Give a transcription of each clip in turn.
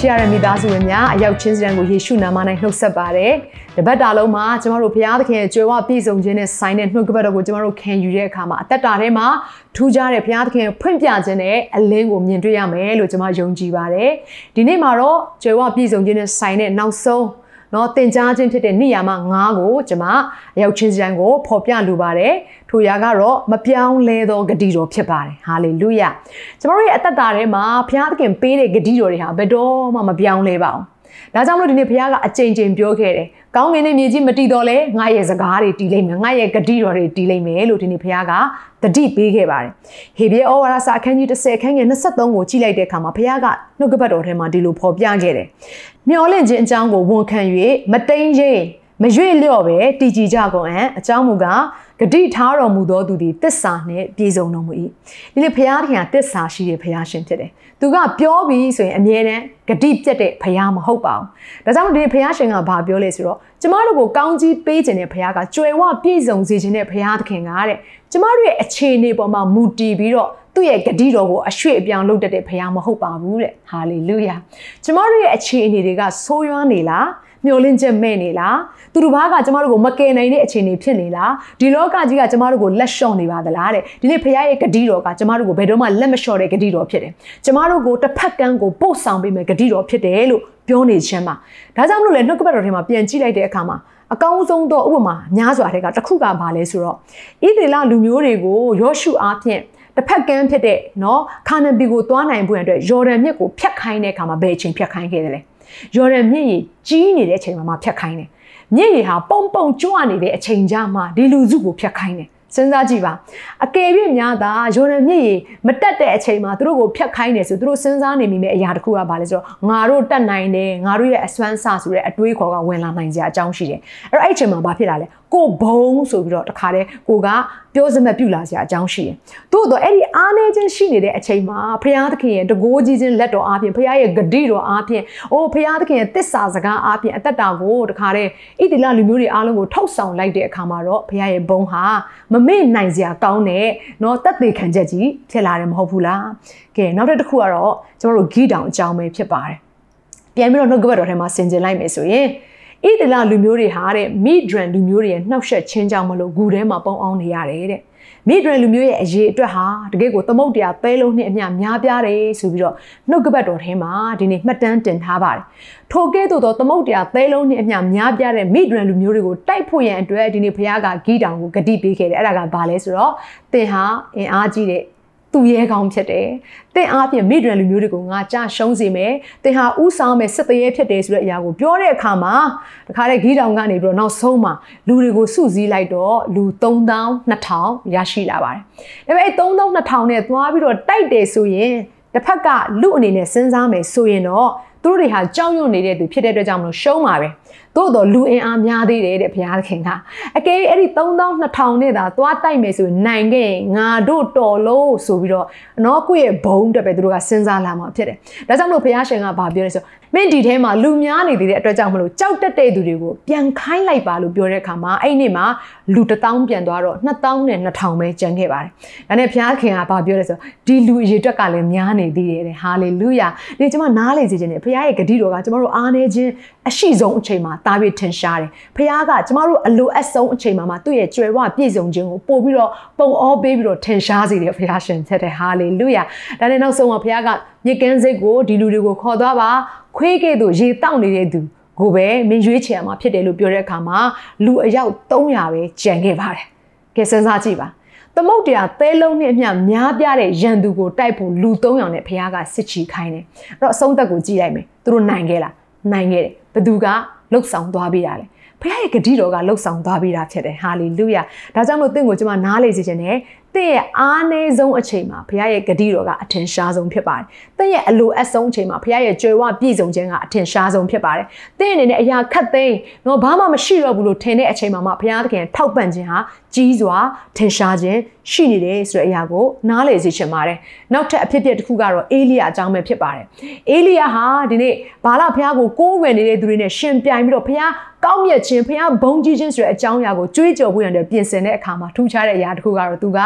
ချစ်ရတဲ့မိသားစုဝင်များအရောက်ချင်းစတန်ကိုယေရှုနာမ၌နှုတ်ဆက်ပါတယ်။တပတ်တာလုံးမှာကျမတို့ဘုရားသခင်ရဲ့ကြွယ်ဝပြည့်စုံခြင်းနဲ့ဆိုင်တဲ့နှုတ်ကပတ်တော်ကိုကျမတို့ခံယူတဲ့အခါမှာအသက်တာထဲမှာထူးခြားတဲ့ဘုရားသခင်ဖွင့်ပြခြင်းနဲ့အလင်းကိုမြင်တွေ့ရမယ်လို့ကျမယုံကြည်ပါတယ်။ဒီနေ့မှာတော့ကြွယ်ဝပြည့်စုံခြင်းနဲ့ဆိုင်တဲ့နောက်ဆုံး เนาะတင် जा ခြင်းဖြစ်တဲ့နိယာမ9ကိုကျွန်မအရောက်ချင်းစံကိုဖော်ပြလိုပါတယ်ထိုရာကတော့မပြောင်းလဲသောဂတိတော်ဖြစ်ပါတယ်ဟာလေလုယကျွန်တော်တို့ရဲ့အသက်တာထဲမှာဘုရားသခင်ပေးတဲ့ဂတိတော်တွေဟာဘယ်တော့မှမပြောင်းလဲပါဘူး ဒါကြောင့်မလို့ဒီနေ့ဘုရားကအကြိမ်ကြိမ်ပြောခဲ့တယ်။ကောင်းကင်နဲ့မြေကြီးမတည်တော့လဲငါရဲ့စကားတွေတည်လိမ့်မယ်။ငါရဲ့ဂတိတော်တွေတည်လိမ့်မယ်လို့ဒီနေ့ဘုရားကတတိပေးခဲ့ပါတယ်။ဟေဘရဲဩဝါဒစာအခန်းကြီး30အခန်းငယ်23ကိုကြည့်လိုက်တဲ့အခါမှာဘုရားကနှုတ်ကပတ်တော်ထဲမှာဒီလိုဖော်ပြခဲ့တယ်။မျောလင့်ခြင်းအကြောင်းကိုဝန်ခံ၍မတိန်ရင်မရွေ့လျော့ပဲတည်ကြည်ကြကုန်အံ့အကြောင်းမူကား ဂတိထားတော်မူသောသူသည်တစ္ဆာနှင့်ပြည့်စုံတော်မူ၏ဒီနေ့ဘုရားသခင်ကတစ္ဆာရှိတဲ့ဘုရားရှင်ဖြစ်တယ်သူကပြောပြီးဆိုရင်အမြဲတမ်းဂတိပြတ်တဲ့ဘုရားမဟုတ်ပါဘူးဒါကြောင့်ဒီဘုရားရှင်ကဘာပြောလဲဆိုတော့ကျမတို့ကိုကောင်းကြီးပေးခြင်းတဲ့ဘုရားကကြွယ်ဝပြည့်စုံစေခြင်းတဲ့ဘုရားသခင်ကတဲ့ကျမတို့ရဲ့အခြေအနေပေါ်မှာမူတည်ပြီးတော့သူ့ရဲ့ဂတိတော်ကိုအရွှေ့အပြောင်းလုပ်တတ်တဲ့ဘုရားမဟုတ်ပါဘူးတဲ့ဟာလေလုယာကျမတို့ရဲ့အခြေအနေတွေကဆိုးရွားနေလား မျောလင့်ချက်မဲ့နေလားသူတို့ဘာကကျမတို့ကိုမကယ်နိုင်တဲ့အခြေအနေဖြစ်နေလားဒီလောကကြီးကကျမတို့ကိုလက်လျှော့နေပါသလားတဲ့ဒီနေ့ဖခင်ရဲ့ဂတိတော်ကကျမတို့ကိုဘယ်တော့မှလက်မလျှော့တဲ့ဂတိတော်ဖြစ်တယ်ကျမတို့ကိုတစ်ဖက်ကန်းကိုပို့ဆောင်ပေးမယ်ဂတိတော်ဖြစ်တယ်လို့ပြောနေခြင်းပါဒါကြောင့်မလို့လေနှုတ်ကပတ်တော်ထဲမှာပြန်ကြည့်လိုက်တဲ့အခါမှာအကောင်းဆုံးသောဥပမာများစွာတဲ့ကတစ်ခုကဘာလဲဆိုတော့ဣသေလလူမျိုးတွေကိုယောရှုအားဖြင့်တစ်ဖက်ကန်းဖြစ်တဲ့เนาะခါနဘီကိုသွားနိုင်ဖို့အတွက်ယော်ဒန်မြစ်ကိုဖျက်ခိုင်းတဲ့အခါမှာဘယ်အချိန်ဖျက်ခိုင်းခဲ့တယ်လဲ ယော်ဒန်မြစ်ကြီးကြီးနေတဲ့အချိန်မှာမှဖျက်ခိုင်းတယ်မြစ်ရီဟာပုံပုံကြွနေတဲ့အချိန်ကြမှာဒီလူစုကိုဖျက်ခိုင်းတယ်စဉ်းစားကြည့်ပါအကယ်၍များသာယော်ဒန်မြစ်ရေမတက်တဲ့အချိန်မှာသူတို့ကိုဖျက်ခိုင်းတယ်ဆိုသူတို့စဉ်းစားနေမိမယ့်အရာတစ်ခုကဘာလဲဆိုတော့ငါတို့တက်နိုင်တယ်ငါတို့ရဲ့အစွမ်းဆဆိုတဲ့အတွေးခေါ်ကဝင်လာနိုင်စရာအကြောင်းရှိတယ်အဲ့တော့အဲ့အချိန်မှာဘာဖြစ်လာလဲ ကိုဘုံဆိုပြီးတော့တခါတည်းကိုကပြောစမပြုလာစရာအကြောင်းရှိတယ်။သို့တော့အဲ့ဒီအားနေခြင်းရှိနေတဲ့အချိန်မှာဖရာသခင်ရဲ့တကိုးကြီးခြင်းလက်တော်အားဖြင့်ဖရာရဲ့ဂတိတော်အားဖြင့်အိုးဖရာသခင်ရဲ့တစ္ဆာစကားအားဖြင့်အသက်တာကိုတခါတည်းဣတိလလူမျိုးတွေအားလုံးကိုထုတ်ဆောင်လိုက်တဲ့အခါမှာတော့ဖရာရဲ့ဘုံဟာမမေ့နိုင်စရာကောင်းတဲ့နော်တက်သေးခံချက်ကြီးဖြစ်လာတယ်မဟုတ်ဘူးလား။ကဲနောက်တစ်ခုကတော့ကျွန်တော်တို့ဂီတောင်အကြောင်းပဲဖြစ်ပါတယ်။ပြန်ပြီးတော့နှုတ်ကပတ်တော်ထဲမှာဆင်ခြင်လိုက်မယ်ဆိုရင် ဣဒလလူမျိုးတွေဟာတဲ့မိဒရန်လူမျိုးတွေရဲ့နှောက်ယှက်ချင်းကြောင့်မလို့ဂူထဲမှာပုံအောင်နေရတယ်တဲ့မိဒရန်လူမျိုးရဲ့အရေးအတွက်ဟာတကယ်ကိုသမုတ်တရားသဲလုံးနှင့်အမျှများပြားတယ်ဆိုပြီးတော့နှုတ်ကပတ်တော်ထဲမှာဒီနေ့မှတ်တမ်းတင်ထားပါတယ်ထိုကဲ့သို့သောသမုတ်တရားသဲလုံးနှင့်အမျှများပြားတဲ့မိဒရန်လူမျိုးတွေကိုတိုက်ဖို့ရန်အတွက်ဒီနေ့ဘုရားကဂီတောင်ကိုဂတိပေးခဲ့တယ်အဲ့ဒါကဘာလဲဆိုတော့သင်ဟာအင်အားကြီးတဲ့ သူရဲကောင်းဖြစ်တယ်။သင်အားဖြင့်မိဒရန်လူမျိုးတွေကိုငါကြရှုံးစေမယ်။သင်ဟာဥဆောင်မယ်စစ်တရေဖြစ်တယ်ဆိုတဲ့အရာကိုပြောတဲ့အခါမှာတခါတည်းဂီတောင်ကနေပြီးတော့နောက်ဆုံးမှာလူတွေကိုစုစည်းလိုက်တော့လူ3200ရရှိလာပါတယ်။ဒါပေမဲ့အဲ3200နဲ့သွားပြီးတော့တိုက်တယ်ဆိုရင်တစ်ဖက်ကလူအနေနဲ့စဉ်းစားမယ်ဆိုရင်တော့ သူတို့တွေဟာကြောက်ရွံ့နေတဲ့သူဖြစ်တဲ့အတွက်ကြောင့်မလို့ရှုံးပါပဲ။သို့တော့လူအင်အားများသေးတယ်တဲ့ဘုရားသခင်ကအကယ်အဲ့ဒီ3200နဲ့သာသွားတိုက်မယ်ဆိုရင်နိုင်ခဲ့ရင်ငါတို့တော်လို့ဆိုပြီးတော့နော်ကိုယ့်ရဲ့ဘုံတက်ပဲသူတို့ကစဉ်းစားလာမှာဖြစ်တယ်ဒါကြောင့်မလို့ဘုရားရှင်ကဗာပြောလဲဆို မင်းဒီထဲမှာလူများနေသေးတဲ့အတွက်ကြောင့်မလို့ကြောက်တက်တဲ့သူတွေကိုပြန်ခိုင်းလိုက်ပါလို့ပြောတဲ့အခါမှာအဲ့ဒီမှာလူ1000ပြန်သွားတော့2000နဲ့2000ပဲကျန်ခဲ့ပါတယ်ဒါနဲ့ဘုရားခင်ကဗာပြောလဲဆိုဒီလူအရေအတွက်ကလည်းများနေသေးတယ်ဟာလေလုယာဒီကျွန်မနားလေစေခြင်းနဲ့ဘုရားရဲ့ဂတိတော်ကကျွန်တော်တို့အားနေခြင်းအရှိဆုံးအချိန်မှာတာပြီးထင်ရှားတယ်။ဖခင်ကကျမတို့အလိုအပ်ဆုံးအချိန်မှာမှသူ့ရဲ့ကြွယ်ဝပြည့်စုံခြင်းကိုပို့ပြီးတော့ပုံအောပေးပြီးတော့ထင်ရှားစေတယ်ဖခင်ရှင်ချက်တယ်ဟာလေလုယာ။ဒါနဲ့နောက်ဆုံးမှာဖခင်က မြေကန်းစိတ်ကိုဒီလူတွေကိုခေါ်သွားပါခွေးကဲ့သို့ရေတောက်နေတဲ့သူကိုပဲမင်းရွေးချယ်ရမှာဖြစ်တယ်လို့ပြောတဲ့အခါမှာလူအယောက်300ပဲကြံခဲ့ပါတယ်။ကဲစဉ်းစားကြည့်ပါ။သမုတ်တရားသဲလုံးနဲ့အမျှများပြားတဲ့ရန်သူကိုတိုက်ဖို့လူ300နဲ့ဖခင်ကစစ်ချီခိုင်းတယ်။အဲ့တော့အဆုံးသက်ကိုကြည့်လိုက်မယ်။သူတို့နိုင်ခဲ့လား။နိုင်ခဲ့တယ်။ဘသူကလှုပ်ဆောင်သွားပေးတာလေဖခင်ရဲ့ဂတိတော်ကလှုပ်ဆောင်သွားပေးတာဖြစ်တယ်ဟာလေလုယာဒါကြောင့်မို့သင်ကိုကျွန်မနားလေစေခြင်းနဲ့ တင့်ရဲ့အားနည်းဆုံးအချိန်မှာဘုရားရဲ့ဂတိတော်ကအထင်ရှားဆုံးဖြစ်ပါတယ်။တင့်ရဲ့အလိုအပ်ဆုံးအချိန်မှာဘုရားရဲ့ကြွယ်ဝပြည့်စုံခြင်းကအထင်ရှားဆုံးဖြစ်ပါတယ်။တင့်အနေနဲ့အရာခတ်သိမ်းတော့ဘာမှမရှိတော့ဘူးလို့ထင်တဲ့အချိန်မှာမှဘုရားသခင်ထောက်ပံ့ခြင်းဟာကြီးစွာထင်ရှားခြင်းရှိနေတယ်ဆိုတဲ့အရာကိုနားလည်စေချင်ပါတယ်။နောက်ထပ်အဖြစ်အပျက်တစ်ခုကတော့အေလိယအကြောင်းပဲဖြစ်ပါတယ်။အေလိယဟာဒီနေ့ဘာလဘုရားကိုကိုးကွယ်နေတဲ့သူတွေနဲ့ရှင်ပြိုင်ပြီးတော့ဘုရားကောင်းမြတ်ခြင်းဘုရားဘုန်းကြီးခြင်းဆိုတဲ့အကြောင်းအရာကိုကြွေးကြော်ဖို့ရတဲ့ပြင်ဆင်တဲ့အခါမှာထူးခြားတဲ့အရာတစ်ခုကတော့သူက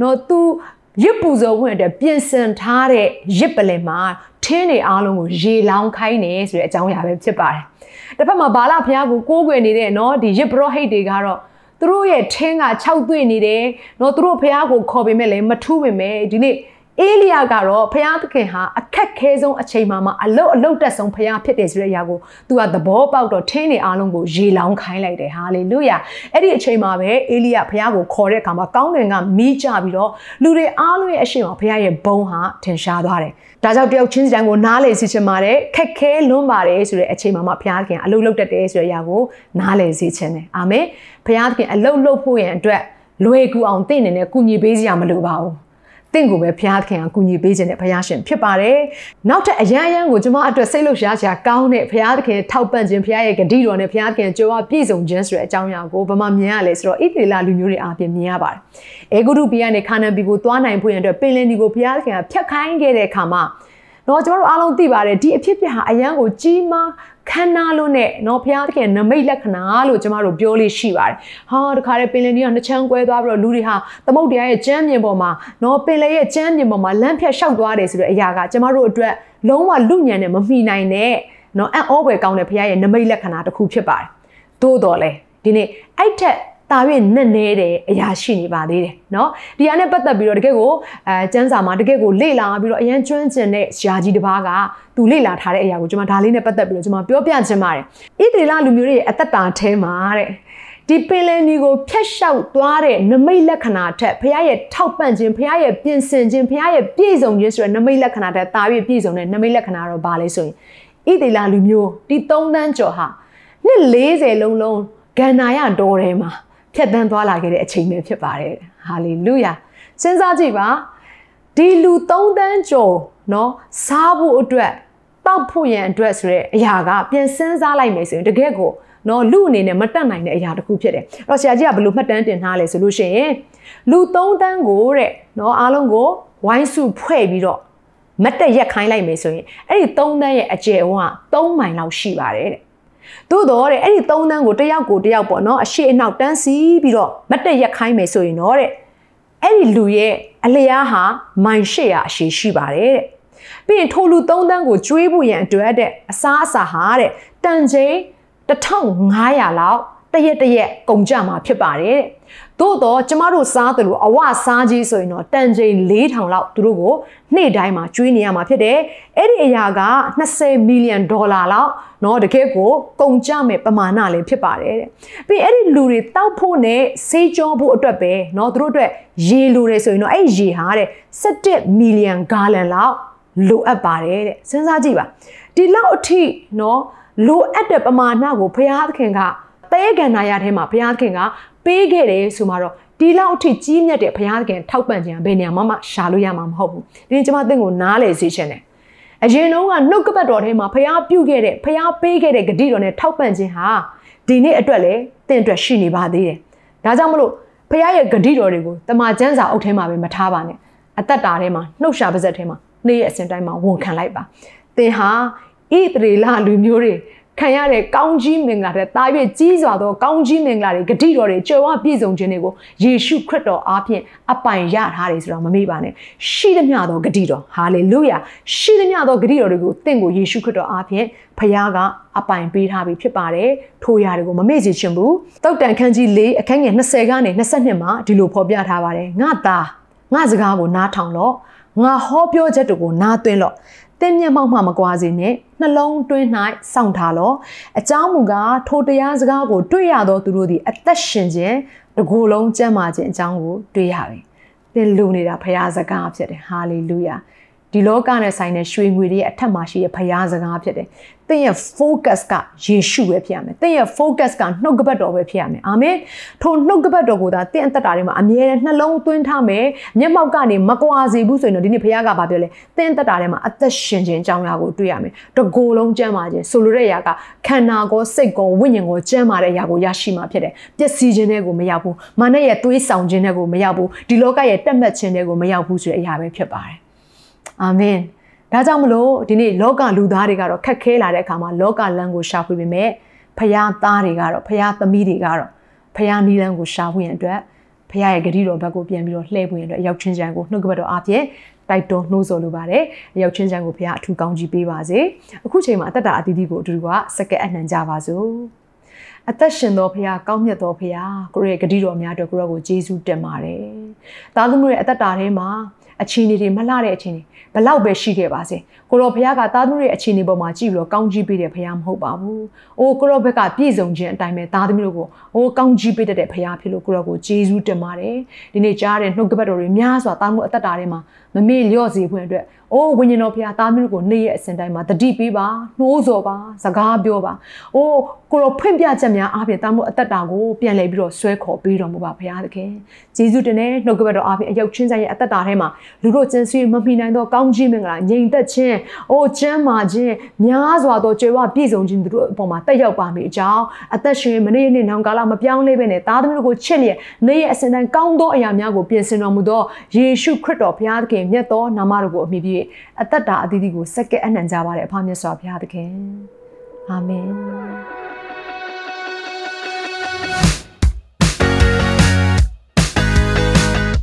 နော်သူရစ်ပူဇော်ဝင်တဲ့ပြင်ဆင်ထားတဲ့ရစ်ပလင်မှာထင်းတွေအားလုံးကိုရေလောင်းခိုင်းနေဆိုတဲ့အကြောင်းအရာပဲဖြစ်ပါတယ်။တစ်ဖက်မှာဘာလဘုရားကိုကိုးကွယ်နေတဲ့နော်ဒီရစ်ပရောဟိတ်တွေကတော့ သူတို့ရဲ့ထင်းက6တွေ့နေတယ်နော်သူတို့ဘုရားကိုခေါ်ပေမဲ့လည်းမထူးပေမဲ့ဒီနေ့ အေလိယကတော့ဖျားသခင်ဟာအခက်ခဲဆုံးအချိန်မှမှအလုတ်အလုတ်တက်ဆုံးဖျားဖြစ်တယ်ဆိုတဲ့အရာကိုသူကသဘောပေါက်တော့ထင်းနေအားလုံးကိုရေလောင်းခိုင်းလိုက်တယ်ဟာလေလုယာအဲ့ဒီအချိန်မှာပဲအေလိယဖျားကိုခေါ်တဲ့အခါမှာကောင်းကင်ကမီးကြပြီးတော့လူတွေအားလုံးရဲ့အရှိန်မှာဖျားရဲ့ဘုံဟာထင်ရှားသွားတယ်ဒါကြောင့်တယောက်ချင်းစီတိုင်းကိုနားလေစီချင်ပါတယ်ခက်ခဲလွန်းပါတယ်ဆိုတဲ့အချိန်မှာမှဘုရားသခင်အလုတ်လုတ်တက်တယ်ဆိုတဲ့အရာကိုနားလေစီချင်တယ်အာမင်ဘုရားသခင်အလုတ်လုတ်ဖို့ရန်အတွက်လွယ်ကူအောင်တင့်နေနဲ့ကုညီပေးစရာမလိုပါဘူး တင့်ကိုပဲဘုရားခင်ကကူညီပေးခြင်းနဲ့ဘုရားရှင်ဖြစ်ပါတယ်။နောက်ထပ်အရန်အရန်ကိုကျွန်မအတွက်စိတ်လှုပ်ရှားစရာကောင်းတဲ့ဘုရားသခင်ထောက်ပံ့ခြင်းဘုရားရဲ့ဂတိတော်နဲ့ဘုရားသခင်ကြွားပြည့်စုံခြင်းဆိုတဲ့အကြောင်းအရာကိုဗမာမြင်ရလဲဆိုတော့ဣသေလလူမျိုးတွေအားဖြင့်မြင်ရပါတယ်။အေဂုရုပြည်ကနေခါနန်ပြည်ကိုသွားနိုင်ဖို့ရန်အတွက်ပင်လင်ဒီကိုဘုရားသခင်ကဖြတ်ခိုင်းခဲ့တဲ့အခါမှာတော့ကျွန်တော်တို့အားလုံးသိပါတယ်ဒီအဖြစ်ပြဟာအရန်ကိုကြီးမား ခန္ဓာလို့နဲ့နော်ဘုရားသခင်နမိတ်လက္ခဏာလို့ကျမတို့ပြောလေးရှိပါတယ်။ဟာတခါတည်းပင်လယ်ကြီးကနှစ်ချမ်းကွဲသွားပြီးတော့လူတွေဟာသမုတ်တရားရဲ့ကျမ်းမြင်ပေါ်မှာနော်ပင်လယ်ရဲ့ကျမ်းမြင်ပေါ်မှာလမ်းဖြတ်လျှောက်သွားတယ်ဆိုတဲ့အရာကကျမတို့အတွက်လုံးဝလူညံနဲ့မမှီနိုင်တဲ့နော်အံ့ဩဖွယ်ကောင်းတဲ့ဘုရားရဲ့နမိတ်လက္ခဏာတစ်ခုဖြစ်ပါတယ်။သို့တော်လဲဒီနေ့အဲ့ထက် တာ၍နဲ့နေတဲ့အရာရှိနေပါသေးတယ်เนาะဒီအရာနဲ့ပတ်သက်ပြီးတော့တကယ့်ကိုအဲစန်းစာမှာတကယ့်ကိုလေ့လာပြီးတော့အရန်ကျွမ်းကျင်တဲ့ယာကြီးတစ်ပါးကသူလေ့လာထားတဲ့အရာကိုကျွန်မဒါလေးနဲ့ပတ်သက်ပြီးတော့ကျွန်မပြောပြချင်ပါတယ်ဣသေလလူမျိုးတွေရဲ့အသက်တာထဲမှာတဲ့ဒီပင်လယ်နီကိုဖျက်လျှောက်သွားတဲ့နမိတ်လက္ခဏာထက်ဘုရားရဲ့ထောက်ပံ့ခြင်းဘုရားရဲ့ပြင်ဆင်ခြင်းဘုရားရဲ့ပြည့်စုံခြင်းဆိုတဲ့နမိတ်လက္ခဏာထက်တာ၍ပြည့်စုံတဲ့နမိတ်လက္ခဏာတော့ဘာလဲဆိုရင်ဣသေလလူမျိုးဒီ၃တန်းကျော်ဟာနှစ်40လုံးလုံးဂန္နာယတော်ထဲမှာ ဖြတ်တန်းသွားလာခဲ့တဲ့အချိန်ပဲဖြစ်ပါတယ်ဟာလေလုယာစဉ်းစားကြည့်ပါဒီလူ3တန်းကျော်เนาะစားဖို့အတွက်တောက်ဖို့ရန်အတွက်ဆိုတဲ့အရာကပြန်စဉ်းစားလိုက်မယ်ဆိုရင်တကယ်ကိုနော်လူအနေနဲ့မတက်နိုင်တဲ့အရာတစ်ခုဖြစ်တယ်အဲ့တော့ဆရာကြီးကဘယ်လိုမှတ်တမ်းတင်ထားလဲဆိုလို့ရှိရင်လူ3တန်းကိုတဲ့နော်အားလုံးကိုဝိုင်းစုဖွဲ့ပြီးတော့မတ်တက်ရက်ခိုင်းလိုက်မယ်ဆိုရင်အဲ့ဒီ3တန်းရဲ့အကျယ်ဝန်းက3မိုင်လောက်ရှိပါတယ်တဲ့ သို့တော့တဲ့အဲ့ဒီ3တန်းကိုတယောက်ကိုတယောက်ပေါ့နော်အရှိအနောက်တန်းစီပြီးတော့မတ်တက်ရက်ခိုင်းမယ်ဆိုရင်တော့တဲ့အဲ့ဒီလူရဲ့အလျားဟာမိုင်800အရှိရှိပါတယ်တဲ့ပြီးရင်ထိုလူ3တန်းကိုကျွေးဖို့ရန်အတွက်တဲ့အစားအစာဟာတဲ့တန်ချိန်1500လောက်တရက်တရက်ကုန်ကြမှာဖြစ်ပါတယ်တဲ့ သို့တော့ကျမတို့စားတယ်လို့အဝစားကြီးဆိုရင်တော့တန်ချိန်4000လောက်သူတို့ကိုနေ့တိုင်းမှာကျွေးနေရမှာဖြစ်တယ်အဲ့ဒီအရာက20မီလီယံဒေါ်လာလောက်เนาะတကယ်ကိုကုန်ကြမဲ့ပမာဏလည်းဖြစ်ပါတယ်တဲ့ပြီးအဲ့ဒီလူတွေတောက်ဖို့နဲ့ဆေးကြောဖို့အတွက်ပဲเนาะသူတို့အတွက်ရေလိုတယ်ဆိုရင်တော့အဲ့ရေဟာတဲ့17မီလီယံဂါလန်လောက်လိုအပ်ပါတယ်တဲ့စဉ်းစားကြည့်ပါဒီလောက်အထိเนาะလိုအပ်တဲ့ပမာဏကိုဘုရားသခင်က သဲကန္နာရထဲမှာဘုရားသခင်ကပေးခဲ့တယ်ဆိုမှတော့ဒီလောက်အထိကြီးမြတ်တဲ့ဘုရားသခင်ထောက်ပံ့ခြင်းဘယ်နေရာမှမရှာလို့ရမှာမဟုတ်ဘူးဒီကျွန်မသင်ကိုနားလေစေချင်တယ်အရင်တုန်းကနှုတ်ကပတ်တော်ထဲမှာဘုရားပြုခဲ့တဲ့ဘုရားပေးခဲ့တဲ့ဂတိတော်နဲ့ထောက်ပံ့ခြင်းဟာဒီနေ့အတွက်လည်းသင်အတွက်ရှိနေပါသေးတယ်ဒါကြောင့်မလို့ဘုရားရဲ့ဂတိတော်တွေကိုတမန်ကျမ်းစာအုပ်ထဲမှာပဲမထားပါနဲ့အသက်တာထဲမှာနှုတ်ရှာပါဇက်ထဲမှာနေ့ရက်အစဉ်တိုင်းမှာဝန်ခံလိုက်ပါသင်ဟာဣသရေလလူမျိုးတွေ ခံရတဲ့ကောင်းကြီးမင်္ဂလာတဲ့တာ၍ကြီးစွာသောကောင်းကြီးမင်္ဂလာတွေဂတိတော်တွေကြွယ်ဝပြည့်စုံခြင်းတွေကိုယေရှုခရစ်တော်အားဖြင့်အပိုင်ရထားတယ်ဆိုတော့မမေ့ပါနဲ့ရှိသမျှသောဂတိတော်ဟာလေလုယာရှိသမျှသောဂတိတော်တွေကိုတင့်ကိုယေရှုခရစ်တော်အားဖြင့်ဖခင်ကအပိုင်ပေးထားပြီးဖြစ်ပါတယ်ထိုရာတွေကိုမမေ့စေချင်ဘူးတောက်တန်ခန်းကြီး၄အခန်းငယ်20ကနေ22မှာဒီလိုဖော်ပြထားပါတယ်ငါသားငါစကားကိုနားထောင်လို့ငါဟောပြောချက်တို့ကိုနားသွင်းလို့ တင်းမျက်မှောက်မှမကွာစေနဲ့နှလုံးတွင်း၌စောင့်ထားလောအကြောင်းမူကားထိုတရားစကားကို တွေ့ရသောသူတို့သည် အသက်ရှင်ခြင်းတကူလုံးကျမ်းမာခြင်းအကြောင်းကိုတွေ့ရပြီသင်လူနေတာဖခင်စကားဖြစ်တယ်ဟာလေလုယာ ဒဒီလောကနဲ့ဆိုင်တဲ့ရွှေငွေတွေရဲ့အထက်မှာရှိတဲ့ဖရားစကားဖြစ်တယ်။သင်ရဲ့ focus ကယေရှုပဲဖြစ်ရမယ်။သင်ရဲ့ focus ကနှုတ်ကပတ်တော်ပဲဖြစ်ရမယ်။အာမင်။ထိုနှုတ်ကပတ်တော်ကိုသာသင်အသက်တာထဲမှာအမြဲတမ်းနှလုံးသွင်းထားမယ်။မျက်မှောက်ကနေမကွာစေဘူးဆိုရင်တော့ဒီနေ့ဖရားကဘာပြောလဲ။သင်အသက်တာထဲမှာအသက်ရှင်ခြင်းအကြောင်းအရာကိုတွေ့ရမယ်။တကိုယ်လုံးကျမ်းမာခြင်းဆိုလိုတဲ့အရာကခန္ဓာကိုယ်စိတ်ကိုဝိညာဉ်ကိုကျမ်းမာတဲ့အရာကိုရရှိမှာဖြစ်တယ်။ပျက်စီးခြင်းတွေကိုမရောက်ဘူး။မာနရဲ့သွေးဆောင်ခြင်းတွေကိုမရောက်ဘူး။ဒီလောကရဲ့တက်မှတ်ခြင်းတွေကိုမရောက်ဘူးဆိုတဲ့အရာပဲဖြစ်ပါတယ်။ အာမင်။ဒါကြောင့်မလို့ဒီနေ့လောကလူသားတွေကတော့ခက်ခဲလာတဲ့အခါမှာလောကလမ်းကိုရှာဖွေပေမဲ့ဖျားသားတွေကတော့ဖျားသမီးတွေကတော့ဖျားနီးလန်းကိုရှာဖွေရန်အတွက်ဖျားရဲ့ဂတိတော်ဘက်ကိုပြန်ပြီးတော့လှည့်ပွင့်ရတဲ့ရောက်ချင်းချံကိုနှုတ်ကပတ်တော်အပြင်တိုက်တွန်းနှိုးဆော်လိုပါတယ်ရောက်ချင်းချံကိုဖျားအထူးကောင်းကြီးပေးပါစေအခုချိန်မှာအသက်တာအသီးသီးကိုအတူတူကစက္ကဲအနှံကြပါစို့အသက်ရှင်တော်ဖရာကောင်းမြတ်တော်ဖရာကိုရဲ့ဂတိတော်များအတွက်ကိုရောကိုယေရှုတင်ပါတယ်။သားသမီးရဲ့အသက်တာထဲမှာ အခြေအနေတွေမလှတဲ့အခြေအနေဘလောက်ပဲရှိခဲ့ပါစေကိုရောဘုရားကသားသမီးရဲ့အခြေအနေပေါ်မှာကြည့်ပြီးတော့ကောင်းကြီးပေးတဲ့ဘုရားမဟုတ်ပါဘူး။အိုးကိုရောဘက်ကပြည့်စုံခြင်းအတိုင်းပဲသားသမီးတို့ကိုအိုးကောင်းကြီးပေးတတ်တဲ့ဘုရားဖြစ်လို့ကိုရောကိုဂျေဇူးတင်ပါတယ်။ဒီနေ့ကြားတဲ့နှုတ်ကပတ်တော်တွေများစွာသားမှုအသက်တာထဲမှာမမေ့လျော့စေဖွယ်အတွက်အိုးဝိညာဉ်တော်ဘုရားသားသမီးတို့ကိုနေ့ရက်အစဉ်တိုင်းမှာတတိပေးပါနှိုးဆော်ပါစကားပြောပါ။အိုးကိုရောဖွင့်ပြချက်များအားဖြင့်သားမှုအသက်တာကိုပြန်လည်ပြီးတော့ဆွဲခေါ်ပေးတော်မူပါဘုရားသခင်။ဂျေဇုတင်တဲ့နှုတ်ကပတ်တော်အားဖြင့်အရောက်ချင်းဆိုင်ရဲ့အသက်တာထဲမှာလူတို့ကျင်ဆွေးမမိနိုင်သောကောင်းကြီးမင်္ဂလာငြိမ်သက်ခြင်းအိုးကျမ်းမာခြင်းများစွာသောကြွယ်ဝပြည့်စုံခြင်းတို့အပေါ်မှာတက်ရောက်ပါမိအကြောင်းအသက်ရှင်မနေ့နေ့နောင်ကာလမပြောင်းလဲပဲနဲ့သားသမီးတို့ကိုချစ်လျက်နေ့ရက်အစဉ်တိုင်းကောင်းသောအရာများကိုပြင်ဆင်တော်မူသောယေရှုခရစ်တော်ဘုရားသခင်မြတ်သောနာမတော်ကိုအမိပြုအသက်တာအသီးသီးကိုစက္ကဲအနှံကြပါတဲ့အဖမြတ်စွာဘုရားသခင်အာမင်